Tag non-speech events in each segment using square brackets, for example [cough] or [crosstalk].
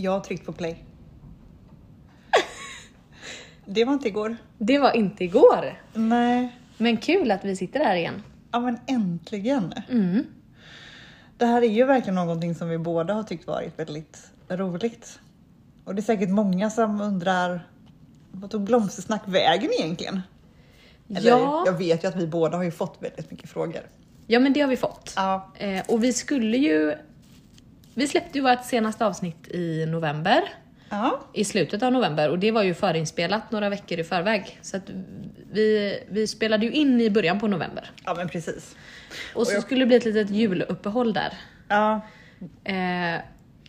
Jag har tryckt på play. [laughs] Det var inte igår. Det var inte igår. Nej. Men kul att vi sitter här igen. Ja men äntligen. Mm. Det här är ju verkligen någonting som vi båda har tyckt varit väldigt roligt. Och det är säkert många som undrar vad tog blomstersnack vägen egentligen? Eller, Ja. Jag vet ju att vi båda har ju fått väldigt mycket frågor. Ja men det har vi fått. Ja. Eh, och vi skulle ju... Vi släppte ju vårt senaste avsnitt i november. Ja. I slutet av november och det var ju förinspelat några veckor i förväg. Så att vi, vi spelade ju in i början på november. Ja men precis. Och så jag- skulle det bli ett litet juluppehåll där. Ja. Eh,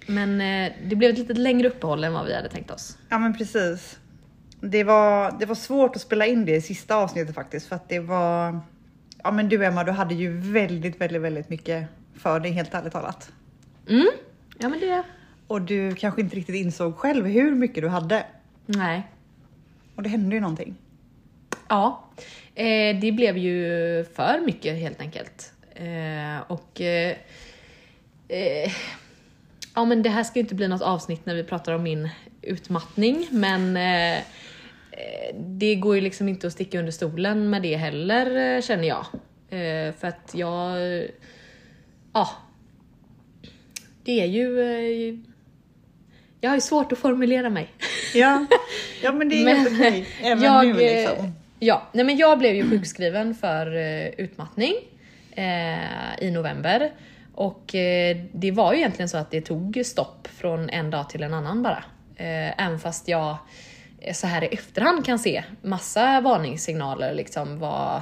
men eh, det blev ett lite längre uppehåll än vad vi hade tänkt oss. Ja men precis. Det var, det var svårt att spela in det i sista avsnittet faktiskt för att det var... Ja men du Emma, du hade ju väldigt, väldigt, väldigt mycket för dig helt ärligt talat. Mm. Ja men det... Och du kanske inte riktigt insåg själv hur mycket du hade. Nej. Och det hände ju någonting. Ja, eh, det blev ju för mycket helt enkelt. Eh, och eh, eh, ja, men det här ska ju inte bli något avsnitt när vi pratar om min utmattning, men eh, eh, det går ju liksom inte att sticka under stolen med det heller känner jag. Eh, för att jag, eh, ja, det är ju, eh, jag har ju svårt att formulera mig. Ja, ja men det är [laughs] Men, helt okej. Även jag, nu eh, liksom. Ja, nej men jag blev ju sjukskriven för eh, utmattning eh, i november. Och eh, det var ju egentligen så att det tog stopp från en dag till en annan bara. Eh, även fast jag eh, så här i efterhand kan se massa varningssignaler liksom var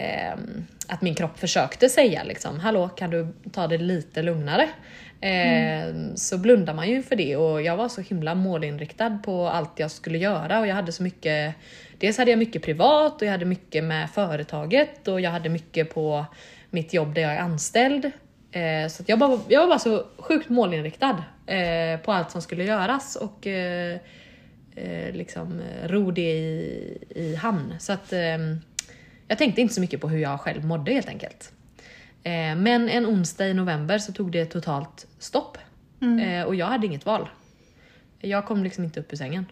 ehm, att min kropp försökte säga liksom, hallå kan du ta det lite lugnare? Ehm, Så blundar man ju för det och jag var så himla målinriktad på allt jag skulle göra och jag hade så mycket Dels hade jag mycket privat och jag hade mycket med företaget och jag hade mycket på mitt jobb där jag är anställd. Eh, Så jag, bara, jag var bara så sjukt målinriktad eh, på allt som skulle göras och eh, eh, liksom ro det i, i hamn. Så att ehm, jag tänkte inte så mycket på hur jag själv mådde helt enkelt. Eh, men en onsdag i november så tog det totalt stopp. Eh, och jag hade inget val. Jag kom liksom inte upp ur sängen.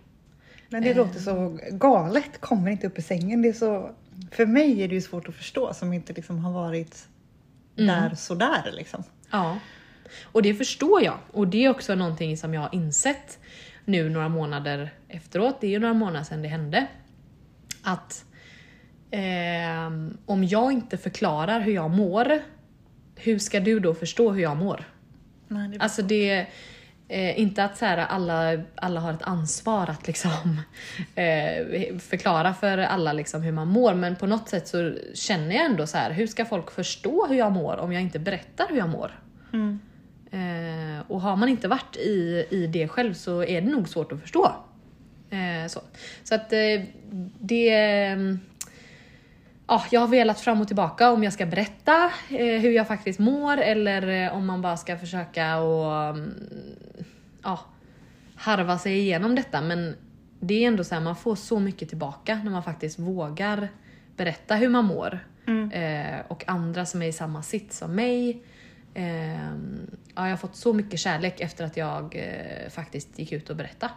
Men det låter så galet. Kommer inte upp i sängen. Det är så... För mig är det ju svårt att förstå som inte liksom har varit där sådär liksom. Ja. Och det förstår jag. Och det är också någonting som jag har insett nu några månader efteråt. Det är ju några månader sedan det hände. Att ehm, om jag inte förklarar hur jag mår, hur ska du då förstå hur jag mår? Nej, det... Alltså det... Eh, inte att så här, alla, alla har ett ansvar att liksom, [laughs] eh, förklara för alla liksom, hur man mår, men på något sätt så känner jag ändå så här, hur ska folk förstå hur jag mår om jag inte berättar hur jag mår? Mm. Eh, och har man inte varit i, i det själv så är det nog svårt att förstå. Eh, så så att eh, det... Ja, jag har velat fram och tillbaka om jag ska berätta eh, hur jag faktiskt mår eller eh, om man bara ska försöka och mm, ja, harva sig igenom detta. Men det är ändå så här, man får så mycket tillbaka när man faktiskt vågar berätta hur man mår. Eh, och andra som är i samma sitt som mig. Eh, ja, jag har fått så mycket kärlek efter att jag eh, faktiskt gick ut och berättade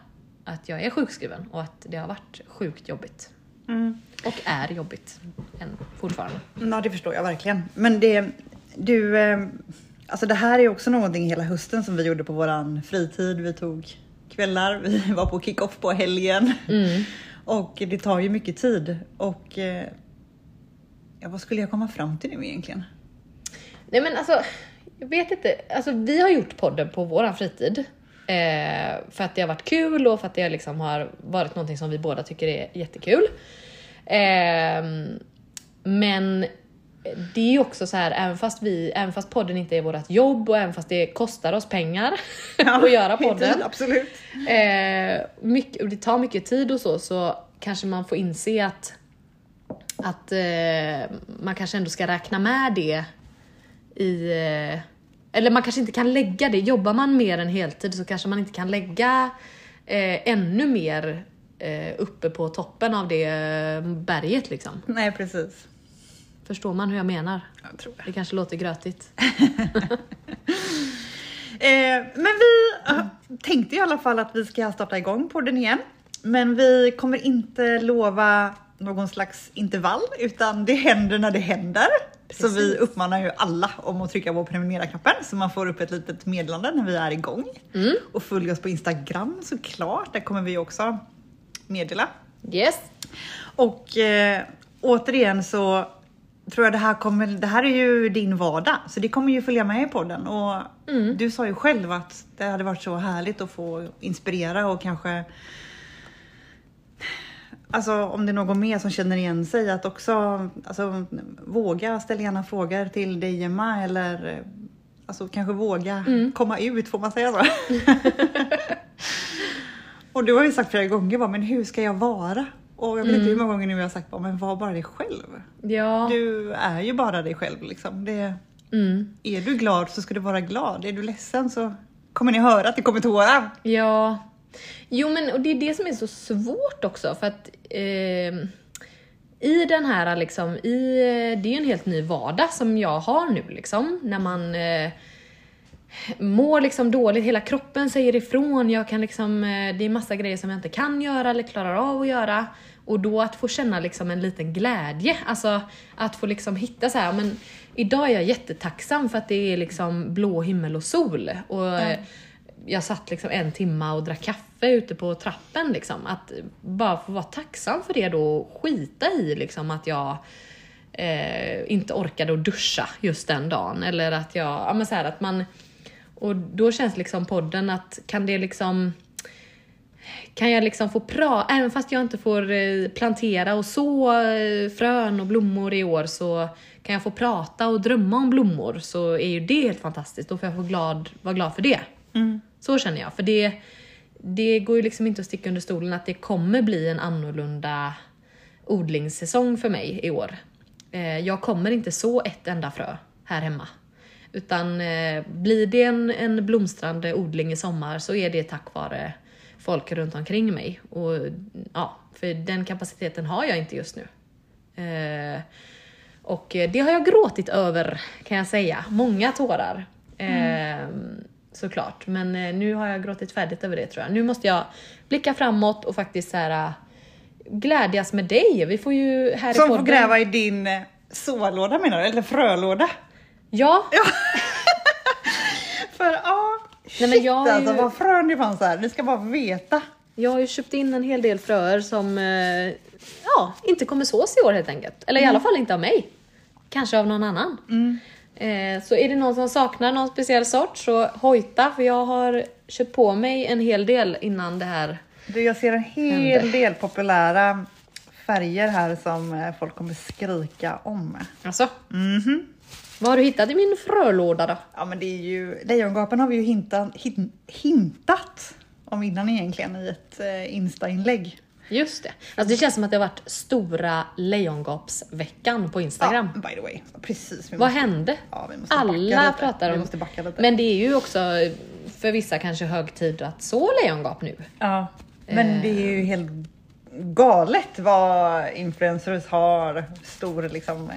att jag är sjukskriven och att det har varit sjukt jobbigt. Mm. Och är jobbigt än fortfarande. Ja, det förstår jag verkligen. Men det, du, eh, alltså det här är också någonting hela hösten som vi gjorde på våran fritid. Vi tog kvällar, vi [laughs] var på kick-off på helgen. Mm. [laughs] Och det tar ju mycket tid. Och eh, ja, vad skulle jag komma fram till nu egentligen? Nej men alltså, jag vet inte. Alltså, vi har gjort podden på våran fritid. Eh, för att det har varit kul och för att det liksom har varit någonting som vi båda tycker är jättekul. Eh, men det är också så här, även fast, vi, även fast podden inte är vårt jobb och även fast det kostar oss pengar [laughs] [laughs] att göra podden. Tid, absolut. Eh, mycket, och det tar mycket tid och så, så kanske man får inse att, att eh, man kanske ändå ska räkna med det i... Eller man kanske inte kan lägga det. Jobbar man mer än heltid så kanske man inte kan lägga eh, ännu mer eh, uppe på toppen av det eh, berget liksom. Nej, precis. Förstår man hur jag menar? Jag tror det. Det kanske låter grötigt. [laughs] Eh, men vi, tänkte i alla fall att vi ska starta igång podden igen. Men vi kommer inte lova någon slags intervall utan det händer när det händer. Så vi Precis. uppmanar ju alla om att trycka på prenumerera-knappen så man får upp ett litet meddelande när vi är igång. Mm. Och följ oss på Instagram såklart, där kommer vi också meddela. Yes. Och eh, återigen så tror jag det här kommer, det här är ju din vardag, så det kommer ju följa med i podden. Och Mm. du sa ju själv att det hade varit så härligt att få inspirera och kanske Alltså om det är någon mer som känner igen sig att också alltså, våga ställa gärna frågor till dig Emma eller alltså kanske våga Mm. komma ut, får man säga så? [laughs] och du har ju sagt flera gånger bara, men hur ska jag vara? Och jag vet inte hur många gånger nu jag har sagt bara, men var bara dig själv. Ja. Du är ju bara dig själv liksom. Det, Mm. är du glad så ska du vara glad. Är du ledsen så kommer ni höra att det kommer tårar. Ja. Jo men och det är det som är så svårt också för att eh, i den här liksom, i, det är ju en helt ny vardag som jag har nu liksom. När man eh, mår liksom dåligt, hela kroppen säger ifrån, jag kan liksom, eh, det är massa grejer som jag inte kan göra eller klarar av att göra. Och då att få känna liksom en liten glädje, alltså att få liksom hitta så här, men idag är jag jättetacksam för att det är liksom blå himmel och sol. Och mm jag satt liksom en timma och drack kaffe ute på trappen liksom. Att bara få vara tacksam för det då och skita i liksom att jag eh, inte orkade att duscha just den dagen. Eller att jag, ja men så här att man, och då känns liksom podden att kan det liksom kan jag liksom få prata, även fast jag inte får eh, plantera och så eh, frön och blommor i år så kan jag få prata och drömma om blommor så är ju det helt fantastiskt. Då får jag få glad, vara glad för det. Mm. Så känner jag. För det, det går ju liksom inte att sticka under stolen att det kommer bli en annorlunda odlingssäsong för mig i år. Eh, Jag kommer inte så ett enda frö här hemma. Utan eh, blir det en, en blomstrande odling i sommar så är det tack vare folk runt omkring mig. Och ja, för den kapaciteten har jag inte just nu. Eh, och det har jag gråtit över kan jag säga. Många tårar. Eh, såklart. Men eh, nu har jag gråtit färdigt över det tror jag. Nu måste jag blicka framåt och faktiskt så här, äh, glädjas med dig. Vi får ju här Som i får gräva i din eh, sålåda menar du? Eller frölåda? Ja, [laughs] För ja, Nej, men jag har ju- alltså vad frön det fanns här. Ni ska bara veta. jag har ju köpt in en hel del fröer som eh, ja, inte kommer sås i år helt enkelt. Eller i alla fall inte av mig. Kanske av någon annan. Eh, så är det någon som saknar någon speciell sort så hojta för jag har köpt på mig en hel del innan det här. Du, jag ser en hel del populära färger här som eh, folk kommer skrika om. Alltså, Mhm. vad har du hittat i min frölåda då? Ja men det är ju, lejongapen har vi ju hintat, hin, hintat om innan egentligen i ett eh, instainlägg. Just det. Alltså det känns som att det har varit stora lejongapsveckan på Instagram. Ja, by the way. Precis. vi Vad måste- hände? Ja, vi Alla pratar Vi om... måste backa lite. Men det är ju också för vissa kanske hög tid att så lejongap nu. Ja, men det är ju helt galet vad influencers har stor, liksom, eh,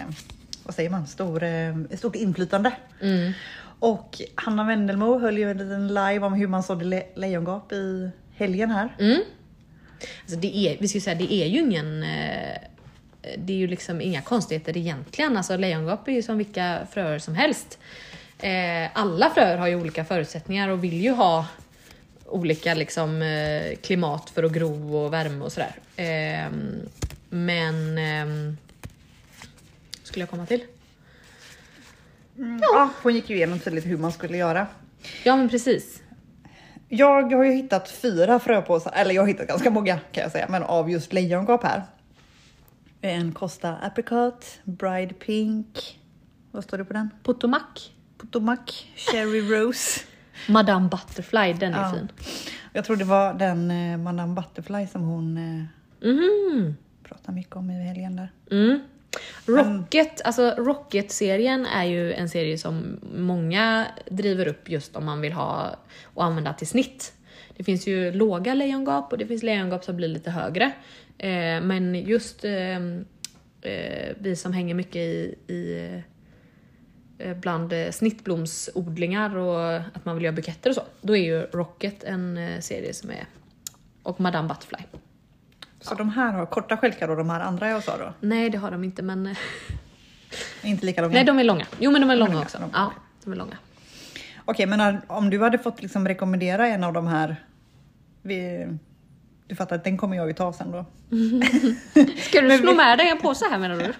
vad säger man, stor, eh, stort inflytande. Mm. Och Hanna Wendelmo höll ju en liten live om hur man sådde le- lejongap i helgen här. Mm. Alltså det är, vi ska säga, det är ju ingen... eh, Det är ju liksom inga konstigheter egentligen. Alltså lejongap är ju som vilka fröer som helst. Eh, Alla fröer har ju olika förutsättningar och vill ju ha olika liksom, eh, klimat för att gro och värme och sådär. Ehm, Men... ehm, Skulle jag komma till? Ja, hon gick ju igenom tydligt hur man skulle göra. Ja men precis. Jag har ju hittat fyra fröpåsar, eller jag har hittat ganska många kan jag säga, men av just lejongap här. En Costa Apricot, Bride Pink, vad står det på den? Potomac. Potomac, Cherry Rose. [laughs] Madame Butterfly, den är Ja. fin. Jag tror det var den eh, Madame Butterfly som hon eh, Mhm. pratade mycket om i helgen där. Mm. Rocket, alltså Rocket-serien är ju en serie som många driver upp just om man vill ha och använda till snitt. Det finns ju låga lejongap och det finns lejongap som blir lite högre. Eh, men just eh, eh, vi som hänger mycket i, i eh, bland eh, snittblomsodlingar och att man vill göra buketter och så, då är ju Rocket en eh, serie som är... Och Madame Butterfly. Så de här har korta stjälkar och de här andra jag sa då? Nej, det har de inte, men... [laughs] Inte lika långa? Nej, de är långa. Jo, men de är långa långa, också. de är Ja, de är långa. Okej, men om du hade fått liksom rekommendera en av de här. Vi, du fattar att den kommer jag ju ta sen då. [laughs] Ska du [laughs] slå med dig en påse här menar du?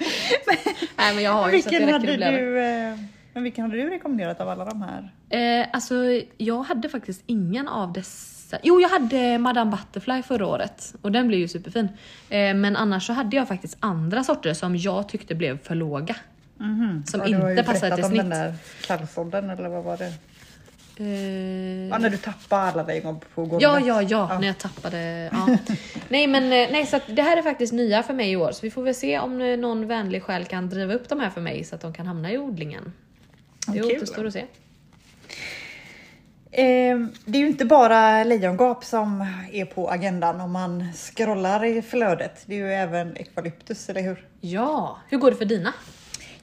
Nej, men jag har ju så att det Vilken hade du, eh, men vilken hade du rekommenderat av alla de här? Eh, alltså, jag hade faktiskt ingen av dessa. Jo, jag hade Madame Butterfly förra året och den blev ju superfin. Eh, men annars så hade jag faktiskt andra sorter som jag tyckte blev för låga. Som Ja, du har ju inte passade berättat till om snitt. den där kallsådden eller vad var det? Eh, Ja, när du tappade alla dig på golvet. Ja, ja, ja, när jag tappade. Ja. [laughs] nej, men eh, nej, så det här är faktiskt nya för mig i år, så vi får väl se om eh, någon vänlig själ kan driva upp de här för mig så att de kan hamna i odlingen. Det återstår att se. Eh, det är ju inte bara lejongap som är på agendan om man scrollar i flödet. Det är ju även eukalyptus, eller hur? Ja, hur går det för dina?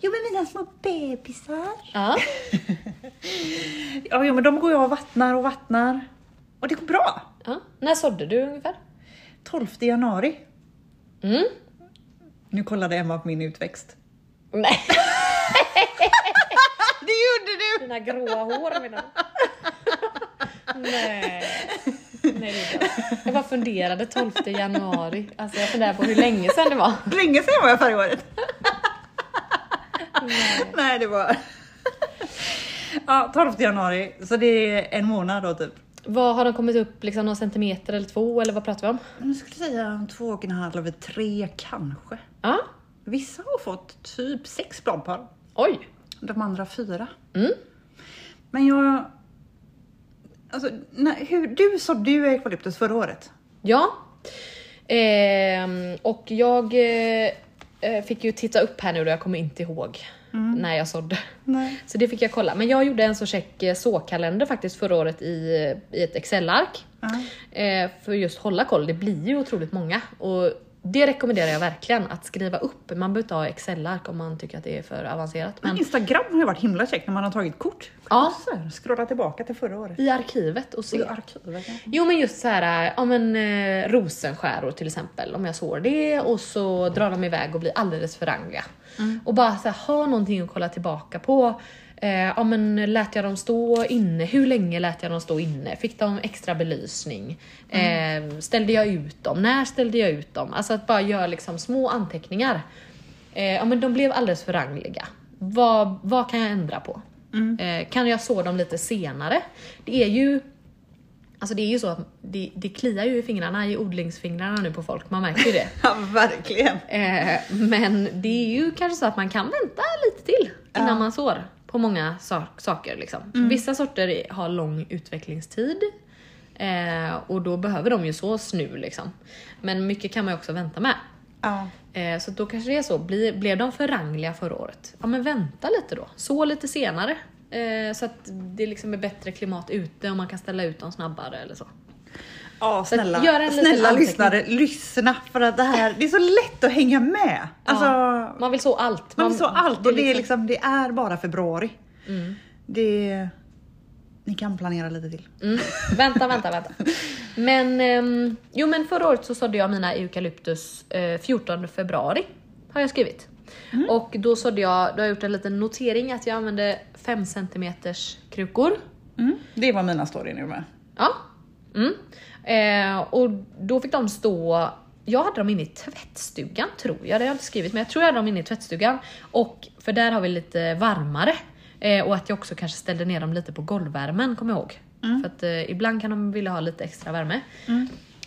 Jo, men mina små bebisar. Ja, [laughs] Ja, jo, men de går jag och vattnar och vattnar. Och det går bra. ja. När sådde du ungefär? 12 januari. Mm. Nu kollade Emma på min utväxt. Nej, [laughs] Det gjorde du! dina gråa hår menar du? [laughs] Nej. Det. Jag bara funderade 12 januari. Alltså jag funderar på hur länge sedan det var. Länge sedan var jag färgåret. Nej. Nej, det var... Ja, 12 januari. Så det är en månad då typ. Vad har de kommit upp liksom någon centimeter eller två eller vad pratar vi om? Jag skulle säga två och en halv, tre kanske. Ja, Vissa har fått typ sex bladpar. oj. De andra fyra. Mm. Men jag... Alltså, när, hur, du sådde ju eukalyptus förra året. Ja. Ehm, och jag eh, eh, fick ju titta upp här nu då jag kommer inte ihåg när jag sådde. Nej. Så det fick jag kolla. Men jag gjorde en så check eh, såkalender faktiskt förra året i, i ett Excel-ark. Ja. Eh, för just hålla koll, det blir ju otroligt många. Och det rekommenderar jag verkligen att skriva upp. Man behöver inte ha Excel-ark om man tycker att det är för avancerat. Men Instagram har ju varit himla käckt när man har tagit kort. Ja. Scrolla tillbaka till förra året. i arkivet och se. I arkivet. ja. Jo men just så här, ja men eh, rosenskäror till exempel, om jag sår det och så drar de iväg och blir alldeles för rangliga. Och bara så här, ha någonting att kolla tillbaka på. Eh, ja men lät jag dem stå inne? Hur länge lät jag dem stå inne? Fick de extra belysning? Eh, ställde jag ut dem? När ställde jag ut dem? Alltså att bara göra liksom små anteckningar. Eh, ja men de blev alldeles för rangliga. Vad, vad kan jag ändra på? Eh, kan jag så dem lite senare? Det är ju Alltså det är ju så att det, det kliar ju i fingrarna, i odlingsfingrarna nu på folk, man märker ju det. [laughs] Ja, verkligen. Eh, men det är ju kanske så att man kan vänta lite till innan Ja. man sår på många sak, saker. Liksom. Vissa sorter har lång utvecklingstid eh, och då behöver de ju sås nu. Liksom. Men mycket kan man ju också vänta med. Ja. Eh, så då kanske det är så, Blir, blev de för rangliga förra året? Ja men vänta lite då, så lite senare. Eh, så att det liksom är bättre klimat ute och man kan ställa ut dem snabbare eller så. Ja, att snälla, gör en snälla lyssnare, lyssna för att det här, det är så lätt att hänga med. Alltså, Ja, man vill så allt. man vill så allt och det är, liksom- liksom, det är bara februari. Mm. Det, ni kan planera lite till. Mm. Vänta, vänta, vänta. Men, ehm, jo men förra året så sådde jag mina eukalyptus eh, 14 februari. Har jag skrivit. Och då sådde jag, då har jag gjort en liten notering att jag använde 5 cm krukor. Mm. Det var mina story nu med. Ja. Mm. Eh, och då fick de stå, jag hade dem inne i tvättstugan tror jag, det har jag inte skrivit, men jag tror jag hade dem inne i tvättstugan. Och för där har vi lite varmare. Eh, och att jag också kanske ställde ner dem lite på golvvärmen, kommer jag ihåg. För att eh, ibland kan de vilja ha lite extra värme.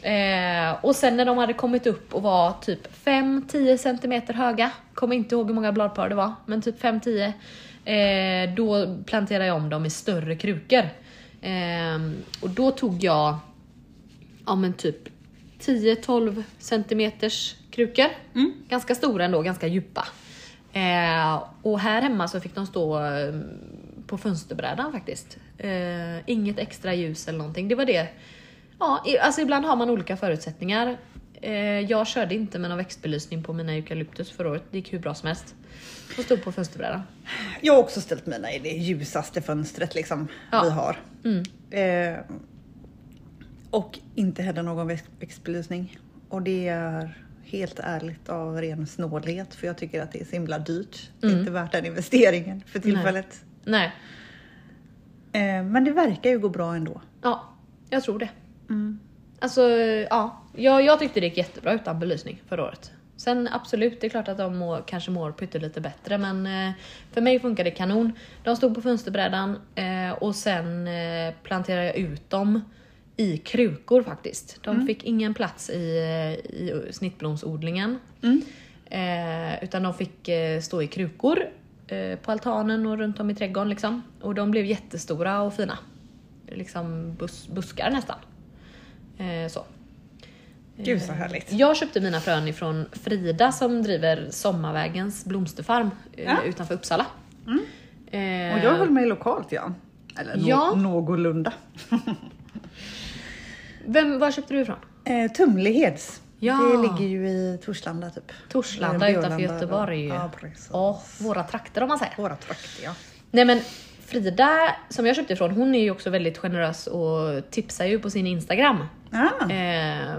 Eh, och sen när de hade kommit upp och var typ 5-10 cm höga, kommer inte ihåg hur många bladpar det var, men typ 5-10. Eh, då planterade jag om dem i större krukor. Eh, och då tog jag ja men typ 10-12 centimeters krukor. Ganska stora ändå, ganska djupa. Eh, och här hemma så fick de stå eh, på fönsterbrädan faktiskt. Eh, inget extra ljus eller någonting. Det var det. Ja, alltså ibland har man olika förutsättningar. Eh, jag körde inte med någon växtbelysning på mina eukalyptus förra året. Det gick hur bra som helst. Och stod på fönsterbrädan. Jag har också ställt mina i det ljusaste fönstret liksom Ja. vi har. Mm. Eh, och inte heller någon väx- växtbelysning. Och det är helt ärligt av ren snålhet för jag tycker att det är så himla dyrt. Det är Mm. inte värt den investeringen för tillfället. Nej, Eh, men det verkar ju gå bra ändå. ja, jag tror det. Mm. Alltså, ja. Jag, jag tyckte det gick jättebra utan belysning förra året. Sen absolut, det är klart att de må, kanske mår pyttelite bättre men eh, för mig funkar det kanon. De stod på fönsterbrädan eh, och sen eh, planterade jag ut dem i krukor faktiskt. De fick ingen plats i, i snittblomsodlingen. Mm. Eh, utan de fick stå i krukor eh, på altanen och runt om i trädgården liksom. Och de blev jättestora och fina. Liksom bus, buskar nästan. Eh, så. Gud så härligt. Jag köpte mina frön ifrån Frida som driver Sommarvägens blomsterfarm eh, Ja. utanför Uppsala. Eh, Och jag höll mig lokalt ja. Eller Ja. någorlunda. Vem, var köpte du ifrån? Eh, Tumleheds. Ja. Det ligger ju i Torslanda typ. Torslanda utanför Göteborg. Ja, precis. Våra trakter om man säger. Våra trakter ja. Nej men Frida som jag köpte ifrån, hon är ju också väldigt generös och tipsar ju på sin Instagram. Ah. Eh,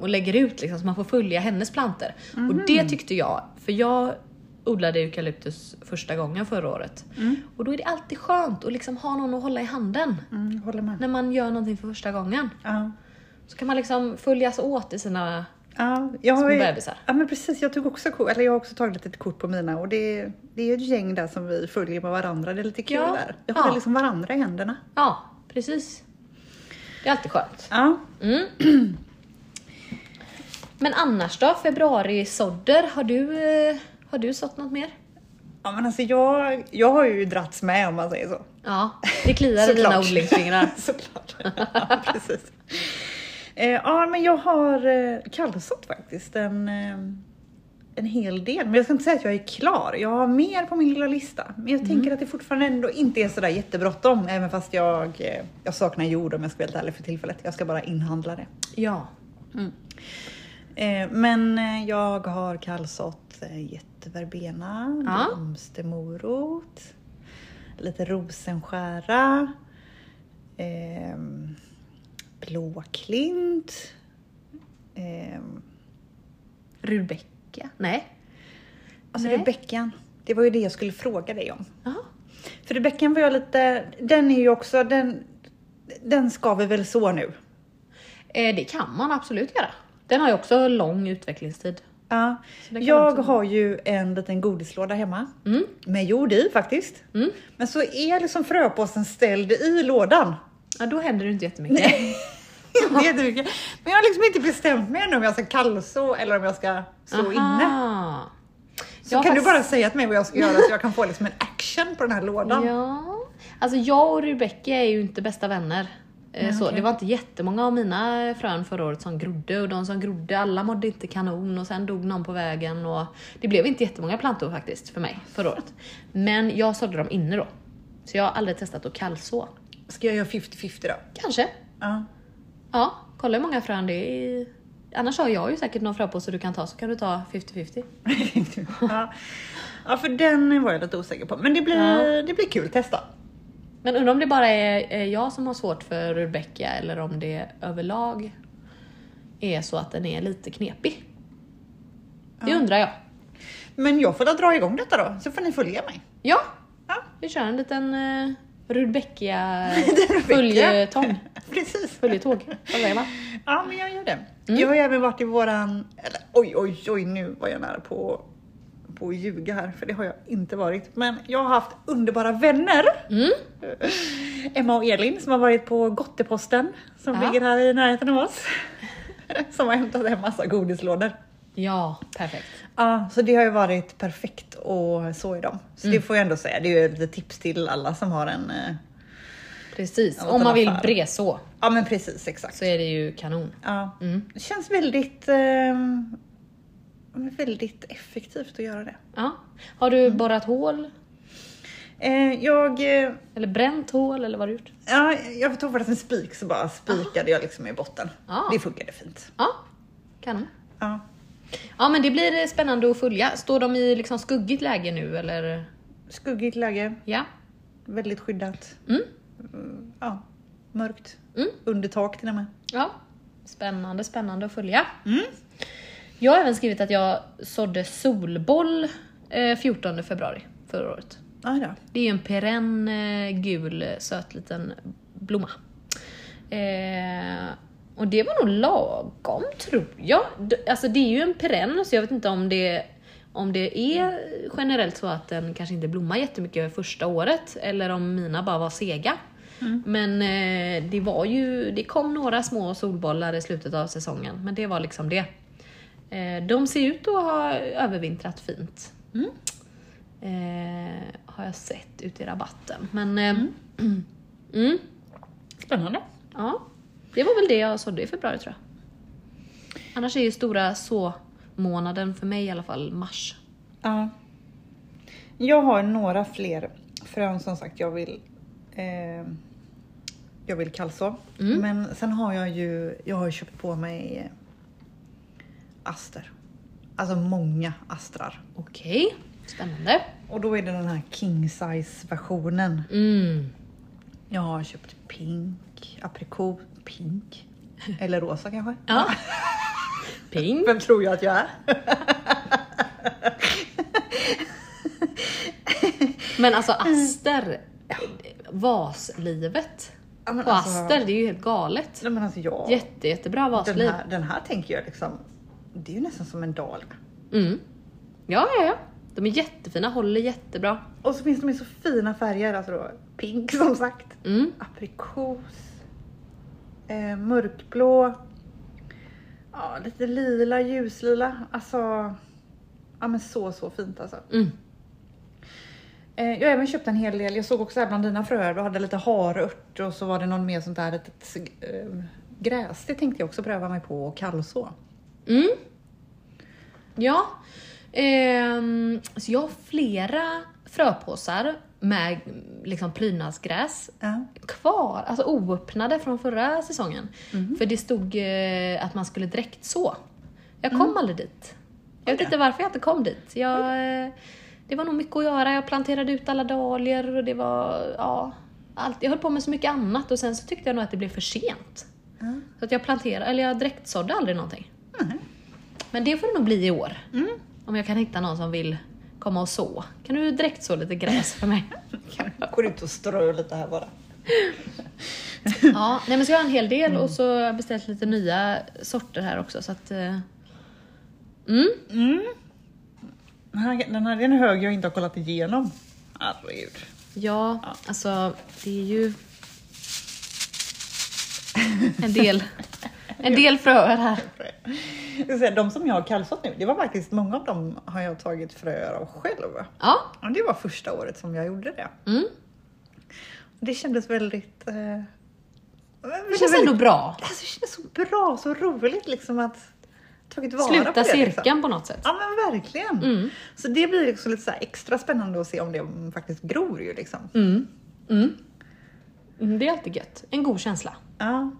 och lägger ut liksom så man får följa hennes planter. Och Mhm. det tyckte jag, för jag odlade eukalyptus första gången förra året. Och då är det alltid skönt att liksom ha någon att hålla i handen Mm, när man gör någonting för första gången. Ja. Så kan man liksom följas åt i sina... Ja, jag Små ju, bebisar. ja men precis, jag tog också eller jag har också tagit ett kort på mina och det, det är ett gäng där som vi följer med varandra. Det är lite kul Ja, där. Vi håller ja. liksom varandra i händerna. Ja, precis. Det är alltid skönt. Ja. Mm. [clears throat] Men annars då? Februari sådder, har du, eh, har du sått något mer? ja men alltså jag, jag har ju dragits med om man säger så. Ja, det kliar i dina [laughs] odlingsfingrar. [laughs] Såklart. Ja, precis. Eh, ja men jag har eh, kallsått faktiskt en, eh, en hel del. Men jag ska inte säga att jag är klar. Jag har mer på min lilla lista. Men jag tänker att det fortfarande ändå inte är sådär jättebråttom. Även fast jag, eh, jag saknar jord om jag ska vara helt ärlig för tillfället. Jag ska bara inhandla det. Ja. Eh, men eh, jag har kallsått eh, jätteverbena, Ja. blomstermorot, lite rosenskära, eh, blåklint, eh? Nej. alltså Nej. Rebeckan. Det var ju det jag skulle fråga dig om. Jaha. För Rebeckan var jag lite, den är ju också, den, den ska vi väl så nu? Eh, det kan man absolut göra. Den har ju också lång utvecklingstid. Ja. Jag har ju en liten godislåda hemma. Mm. Med jord i faktiskt. Mm. Men så är liksom fröpåsen ställd i lådan. Ja, då händer det inte jättemycket. Det [laughs] är jättemycket. Men jag har liksom inte bestämt mig ännu om jag ska kallså eller om jag ska så inne. Aha. Så Ja, kan du fast- bara säga till mig vad jag ska göra så jag kan få liksom en action på den här lådan. [laughs] Ja. Alltså jag och Rebecca är ju inte bästa vänner. Nej, så, okej. Det var inte jättemånga av mina frön förra året som grodde och de som grodde alla mådde inte kanon och sen dog någon på vägen och det blev inte jättemånga plantor faktiskt för mig förra året. Men jag sådde dem inne då. Så jag har aldrig testat att kallså. Ska jag göra 50-50 då? Kanske. Ja. Ja, kolla hur många frön det är. i- Annars har jag ju säkert någon fröpåse du kan ta så kan du ta 50-50. [laughs] ja. ja, för den var jag lite osäker på. Men det blir, Ja. det blir kul att testa. Men undrar om det bara är jag som har svårt för Rebecca eller om det överlag är så att den är lite knepig. Det undrar jag. Men jag får då dra igång detta då, så får ni följa mig. Ja, Ja. vi kör en liten uh, Rudbeckia [laughs] följetong. [laughs] Precis. Följetåg? Ja, men jag gör det. Mm. Jag har även varit i våran... Eller oj, oj, oj, nu var jag nära på, på att ljuga här, för det har jag inte varit. Men jag har haft underbara vänner. Mm. [laughs] Emma och Elin som har varit på Gotteposten, som Ja. ligger här i närheten av oss. [laughs] som har hämtat hem massa godislådor. Ja, perfekt. Ja, så det har ju varit perfekt och så i dem. Så Mm. det får jag ändå säga, det är ju ett litet tips till alla som har en... eh, Precis, om man vill breså Ja men precis, exakt. så är det ju kanon. Ja. Mm. Det känns väldigt, eh, väldigt effektivt att göra det. Ja. Har du borrat hål? Eh, jag, eh, Eller bränt hål eller vad har du gjort? ja, jag tog faktiskt en spik så bara spikade jag liksom i botten. Ah. Det funkade fint. Ja, kanon. Ja. Ja men det blir spännande att följa. Står de i liksom skuggigt läge nu eller? skuggigt läge, Ja. väldigt skyddat. Mm. Mm, Ja, mörkt. Mm. Under tak till och med. Ja. Spännande, spännande att följa. Mm. Jag har även skrivit att jag sådde solboll eh, 14 februari förra året. Aj då. Det är ju en perenn eh, gul söt liten blomma. Eh, och det var nog lagom tror jag. Alltså det är ju en perenn så jag vet inte om det, om det är generellt så att den kanske inte blommar jättemycket första året eller om mina bara var sega. Men eh, det var ju, det kom några små solbollar i slutet av säsongen men det var liksom det. Eh, de ser ut att ha övervintrat fint. Eh, har jag sett ute i rabatten. Men eh, [clears throat] mm. Spännande. ja, det var väl det jag sådde i februari tror jag. Annars är ju stora så-månaden för mig i alla fall mars. Ja. Jag har några fler frön som sagt jag vill eh, jag vill kallså. Mm. Men sen har jag ju, jag har köpt på mig eh, aster. Alltså många astrar. Okej, spännande. Och då är det den här king size versionen. Mm. Jag har köpt pink, aprikot, pink. [laughs] Eller rosa kanske? Ja. [laughs] Pink. Vem tror jag att jag är? [laughs] Men alltså aster, vaslivet Ja, men på alltså- aster, det är ju helt galet. Nej men alltså jag... Jätte, jättebra Den vasliv. här, den här tänker jag liksom, det är ju nästan som en dal. Mm. Ja, ja, ja. De är jättefina, håller jättebra. Och så finns de i så fina färger, alltså då pink [laughs] som sagt, Mm. aprikos, eh, mörkblå, ja, lite lila, ljuslila. Alltså, ja men så så fint alltså. Mm. Eh, jag har även köpt en hel del, jag såg också här bland dina fröer, du hade lite harört och så var det någon mer sånt där litet eh, gräs. Det tänkte jag också pröva mig på och kallså. Mm. Ja. Ehm, så jag har flera fröpåsar med liksom prydnadsgräs Ja. kvar, alltså oöppnade från förra säsongen. För det stod eh, att man skulle direkt så. Jag kom aldrig dit. Jag vet inte varför jag inte kom dit. Jag, eh, det var nog mycket att göra. Jag planterade ut alla dahlior och det var, ja, allt. Jag höll på med så mycket annat och sen så tyckte jag nog att det blev för sent. Ja. Så att jag planterade, eller jag direktsådde aldrig någonting. Men det får det nog bli i år. Mm. Om jag kan hitta någon som vill komma och så. Kan du direkt så lite gräs för mig? [laughs] Går ut och strö lite här bara. [laughs] Ja, nej men så jag har en hel del och så har jag beställt lite nya sorter här också så att... eh, Mm, Mm. Den här, den här är en hög jag inte har kollat igenom. Herregud. ja, alltså det är ju... En del, [laughs] [laughs] en del fröer här. De som jag har kallsått nu, det var faktiskt många av dem har jag tagit fröer av själv. Ja, Och det var första året som jag gjorde det. mm. Det kändes väldigt... Eh, det det känns ändå bra. Alltså, det kändes så bra, så roligt liksom att tagit vara på Sluta det. cirkeln Liksom. på något sätt. Ja men verkligen. Mm. Så det blir liksom lite så extra spännande att se om det faktiskt gror ju liksom. Mm. Mm. Mm, Det är alltid gött. En god känsla. Ja.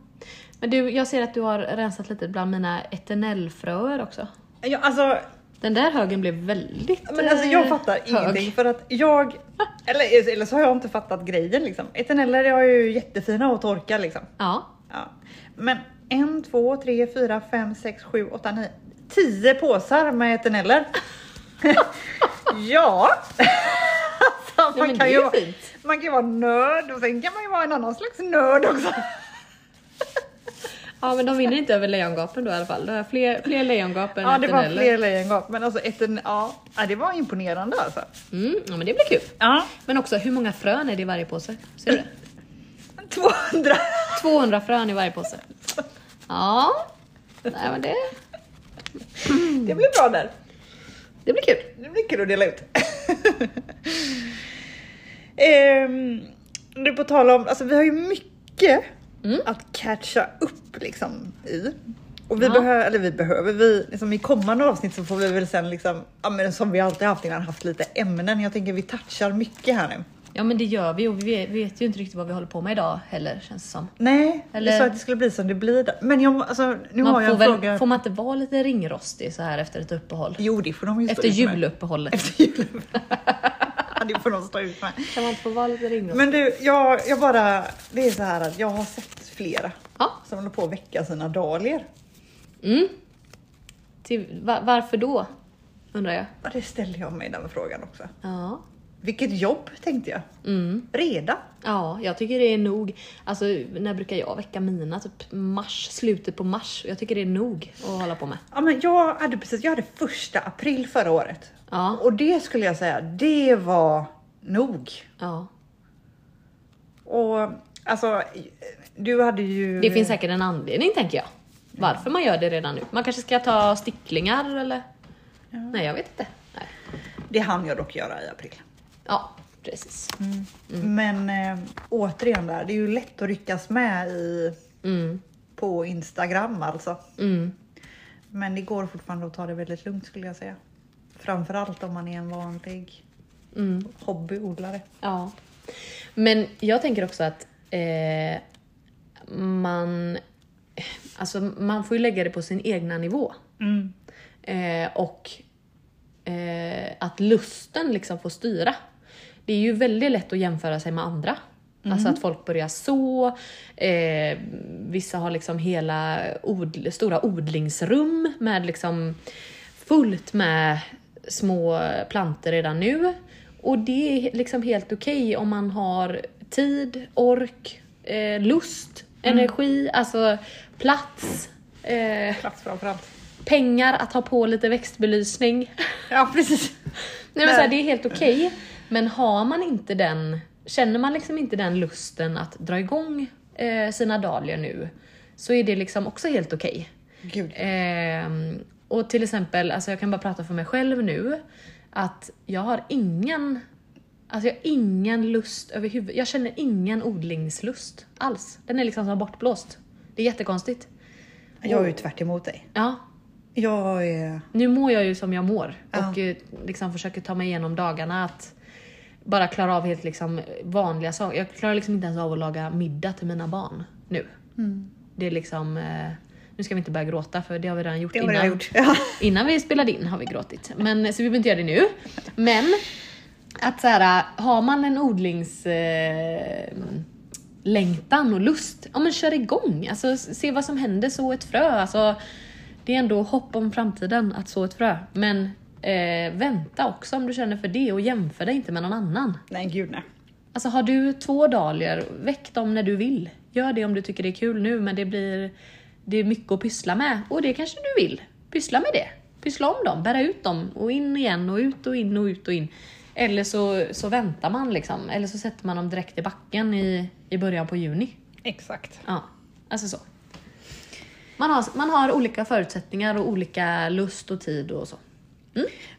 Men du, jag ser att du har rensat lite bland mina eternellfröer också. ja alltså Den där högen blev väldigt Men alltså jag eh, fattar hög. ingenting för att jag, eller, eller så har jag inte fattat grejen liksom. Eterneller är ju jättefina att torka liksom. Ja. Ja. Men en, två, tre, fyra, fem, sex, sju, åtta, nio, tio påsar med eterneller. [laughs] ja. alltså, ja, men det är ju vara, man kan ju vara nörd och sen kan man ju vara en annan slags nörd också. Ja men de vinner inte över lejongapen då i alla fall. Det är fler, fler lejongap än Ja det var fler lejongap men alltså etern, ja, det var imponerande alltså. Mm, ja men det blir kul. Ja. Men också hur många frön är det i varje påse? Ser du det? 200. 200 frön i varje påse. Ja. Nej men det, [laughs] Det blir bra där. det blir kul. Det blir kul att dela ut. [laughs] ehm, du på tal om, alltså vi har ju mycket Mm. att catcha upp liksom i. Och vi Ja. behöver, eller vi behöver, vi, liksom i kommande avsnitt så får vi väl sen liksom, ja men som vi alltid haft innan, haft lite ämnen. Jag tänker vi touchar mycket här nu. Ja men det gör vi och vi vet, vi ju inte riktigt vad vi håller på med idag heller känns det som. Nej, Eller- jag sa att det skulle bli som det blir. där. Men jag, alltså, nu har Man jag får, en väl, fråga. får man inte vara lite ringrostig så här efter ett uppehåll? Jo, det får de ju Efter juluppehållet. Efter julen. [laughs] [laughs] det får de stå ut med. Kan man inte få vara lite ringrostig? Men du, jag, jag bara, det är så här att jag har sett flera Ja. som håller på att väcka sina dahlior. Mm. Till, va, varför då? Undrar jag. Ja, det ställer jag mig den frågan också. Ja. Vilket jobb tänkte jag. Mm. Redan? Ja, jag tycker det är nog. Alltså, när brukar jag väcka mina? Typ mars, slutet på mars. Jag tycker det är nog att hålla på med. Ja, men jag hade precis, jag hade första april förra året. Ja. Och det skulle jag säga, det var nog. Ja. Och alltså, du hade ju... Det finns säkert en anledning tänker jag. Varför man gör det redan nu. Man kanske ska ta sticklingar eller? Nej, jag vet inte. Nej. Det hann jag dock göra i april. Ja, precis. Men eh, återigen där, det är ju lätt att ryckas med i, Mm. på Instagram alltså. Mm. Men det går fortfarande att ta det väldigt lugnt skulle jag säga. Framförallt om man är en vanlig Mm. hobbyodlare. Ja. Men jag tänker också att eh, man, alltså man får ju lägga det på sin egna nivå. Mm. Eh, och eh, att lusten liksom får styra. Det är ju väldigt lätt att jämföra sig med andra. Alltså att folk börjar så. Eh, vissa har liksom hela odl- stora odlingsrum med liksom fullt med små planter redan nu. Och det är liksom helt okej om man har tid, ork, eh, lust, energi, alltså plats. Eh, Plats framförallt. pengar att ha på lite växtbelysning. Ja precis. [laughs] Nej, men så här, det är helt okej. Men har man inte den, känner man liksom inte den lusten att dra igång eh, sina dahlior nu så är det liksom också helt okej. Gud. Ehm, och till exempel, alltså jag kan bara prata för mig själv nu, att jag har ingen Alltså jag har ingen lust överhuvud. Jag känner ingen odlingslust alls. Den är liksom som bortblåst. Det är jättekonstigt. Jag är ju tvärt emot dig. Ja, Jag är... nu mår jag ju som jag mår Ja. och eh, liksom försöker ta mig igenom dagarna att bara klara av helt liksom vanliga saker. Jag klarar liksom inte ens av att laga middag till mina barn nu. Mm. Det är liksom, eh, nu ska vi inte börja gråta för det har vi redan gjort innan. gjort. Ja. [laughs] Innan vi spelade in har vi gråtit. Men, så vi behöver inte göra det nu. Men att så här, har man en odlings... Eh, längtan och lust, ja men kör igång. Alltså se vad som händer, så ett frö. Alltså, det är ändå hopp om framtiden att så ett frö. Men eh, vänta också om du känner för det och jämför dig inte med någon annan. Nej gud nej. Alltså har du två dahlior, väck dem när du vill. Gör det om du tycker det är kul nu men det blir det är mycket att pyssla med och det kanske du vill. Pyssla med det. Pyssla om dem, bära ut dem och in igen och ut och in och ut och in. Eller så, så väntar man liksom, eller så sätter man dem direkt i backen i, i början på juni. Exakt. Ja, alltså så. Man har, man har olika förutsättningar och olika lust och tid och så.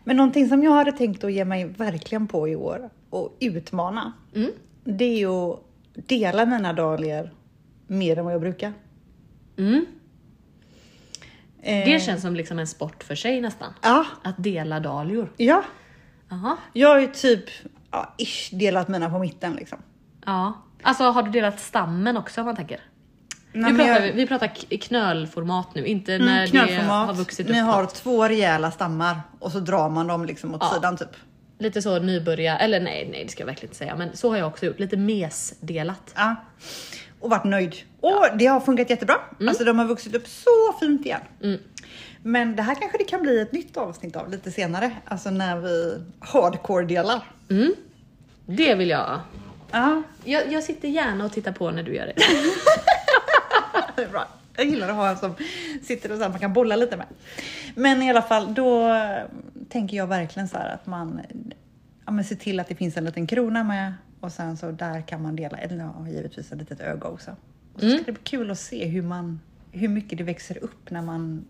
Men någonting som jag hade tänkt att ge mig verkligen på i år och utmana. Mm. Det är ju att dela mina dahlior mer än vad jag brukar. Mm. Eh, Det känns som liksom en sport för sig nästan. Ja, Att dela dahlior. ja. Jaha. Jag har ju typ ja, ish, delat mina på mitten liksom. Ja. Alltså har du delat stammen också om man tänker? Nej, vi, men pratar, jag- vi pratar k- knölformat nu, inte Mm, när det har vuxit Ni upp har något. två rejäla stammar och så drar man dem liksom åt Ja. sidan typ. Lite så nybörja, eller nej, nej det ska jag verkligen inte säga, men så har jag också gjort. Lite mesdelat. Ja. Och varit nöjd. Och det har funkat jättebra. Alltså de har vuxit upp så fint igen. Mm. Men det här kanske det kan bli ett nytt avsnitt av lite senare. Alltså när vi hardcore delar. Mm. Det vill jag. Ja, jag. Jag sitter gärna och tittar på när du gör det. [laughs] bra. Jag gillar att ha en som sitter och så här, man kan bolla lite med. Men i alla fall, då eh, tänker jag verkligen så här att man ja, men ser till att det finns en liten krona med och sen så där kan man dela, eller ja, givetvis ett litet öga också. Och så ska Mm. det bli kul att se hur, man, hur mycket det växer upp när man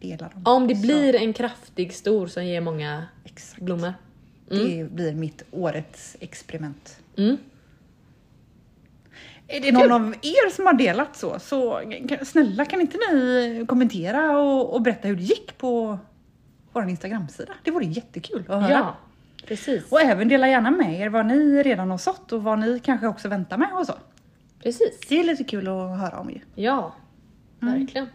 delar dem. Om det Så, blir en kraftig stor som ger många exakt. blommor. Det blir mitt årets experiment. Mm. Är det någon av er som har delat så, så snälla kan inte ni kommentera och, och berätta hur det gick på vår Instagram-sida? Det vore jättekul att höra. Ja, precis. Och även dela gärna med er vad ni redan har sått och vad ni kanske också väntar med och så. Precis. Det är lite kul att höra om ju. Ja, verkligen.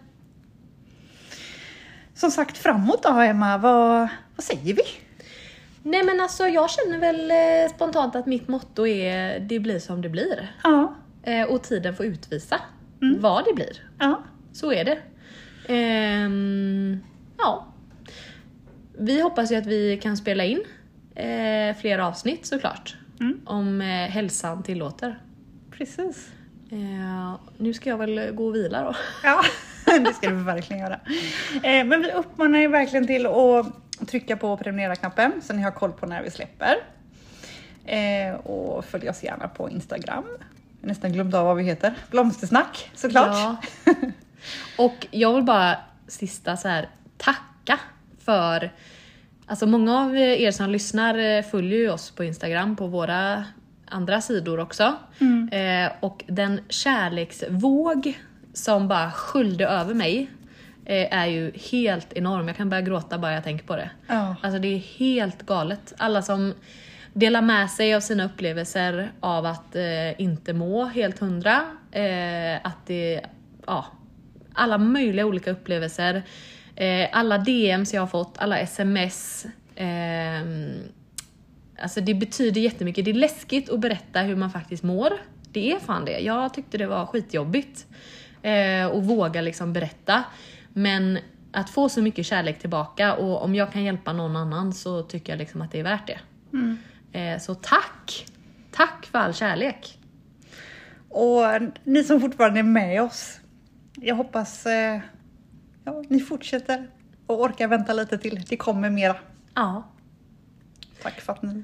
Som sagt framåt då Emma, vad, vad säger vi? Nej men alltså jag känner väl eh, spontant att mitt motto är det blir som det blir. Ja. Eh, och tiden får utvisa Mm. vad det blir. Ja. Så är det. Ehm, ja. Vi hoppas ju att vi kan spela in eh, fler avsnitt såklart. Mm. Om eh, hälsan tillåter. Precis. Eh, nu ska jag väl gå och vila då. Ja, [laughs] det ska du verkligen göra. Eh, men vi uppmanar er verkligen till att trycka på prenumerera-knappen så ni har koll på när vi släpper. Eh, och följ oss gärna på Instagram. Jag har nästan glömt av vad vi heter. Blomstersnack såklart. Ja. [laughs] Och jag vill bara sista så här tacka för Alltså många av er som lyssnar eh, följer ju oss på Instagram på våra andra sidor också. Eh, och den kärleksvåg som bara sköljde över mig eh, är ju helt enorm. Jag kan börja gråta bara jag tänker på det. Ja. Alltså det är helt galet. Alla som dela med sig av sina upplevelser av att eh, inte må helt hundra. Eh, att det, ja, alla möjliga olika upplevelser. Eh, alla DMs jag har fått, alla sms. Ehm, alltså det betyder jättemycket. Det är läskigt att berätta hur man faktiskt mår. Det är fan det. Jag tyckte det var skitjobbigt. Eh, och våga liksom berätta. Men att få så mycket kärlek tillbaka och om jag kan hjälpa någon annan så tycker jag liksom att det är värt det. Mm så tack! Tack för all kärlek! Och ni som fortfarande är med oss. Jag hoppas eh, ja, ni fortsätter och orkar vänta lite till. Det kommer mera. Ja. Tack för att ni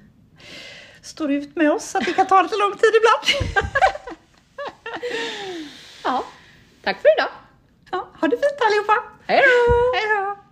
står ut med oss. Att det kan ta lite lång tid ibland. [laughs] ja. Tack för idag! Ja, ha det fint allihopa! Hej då!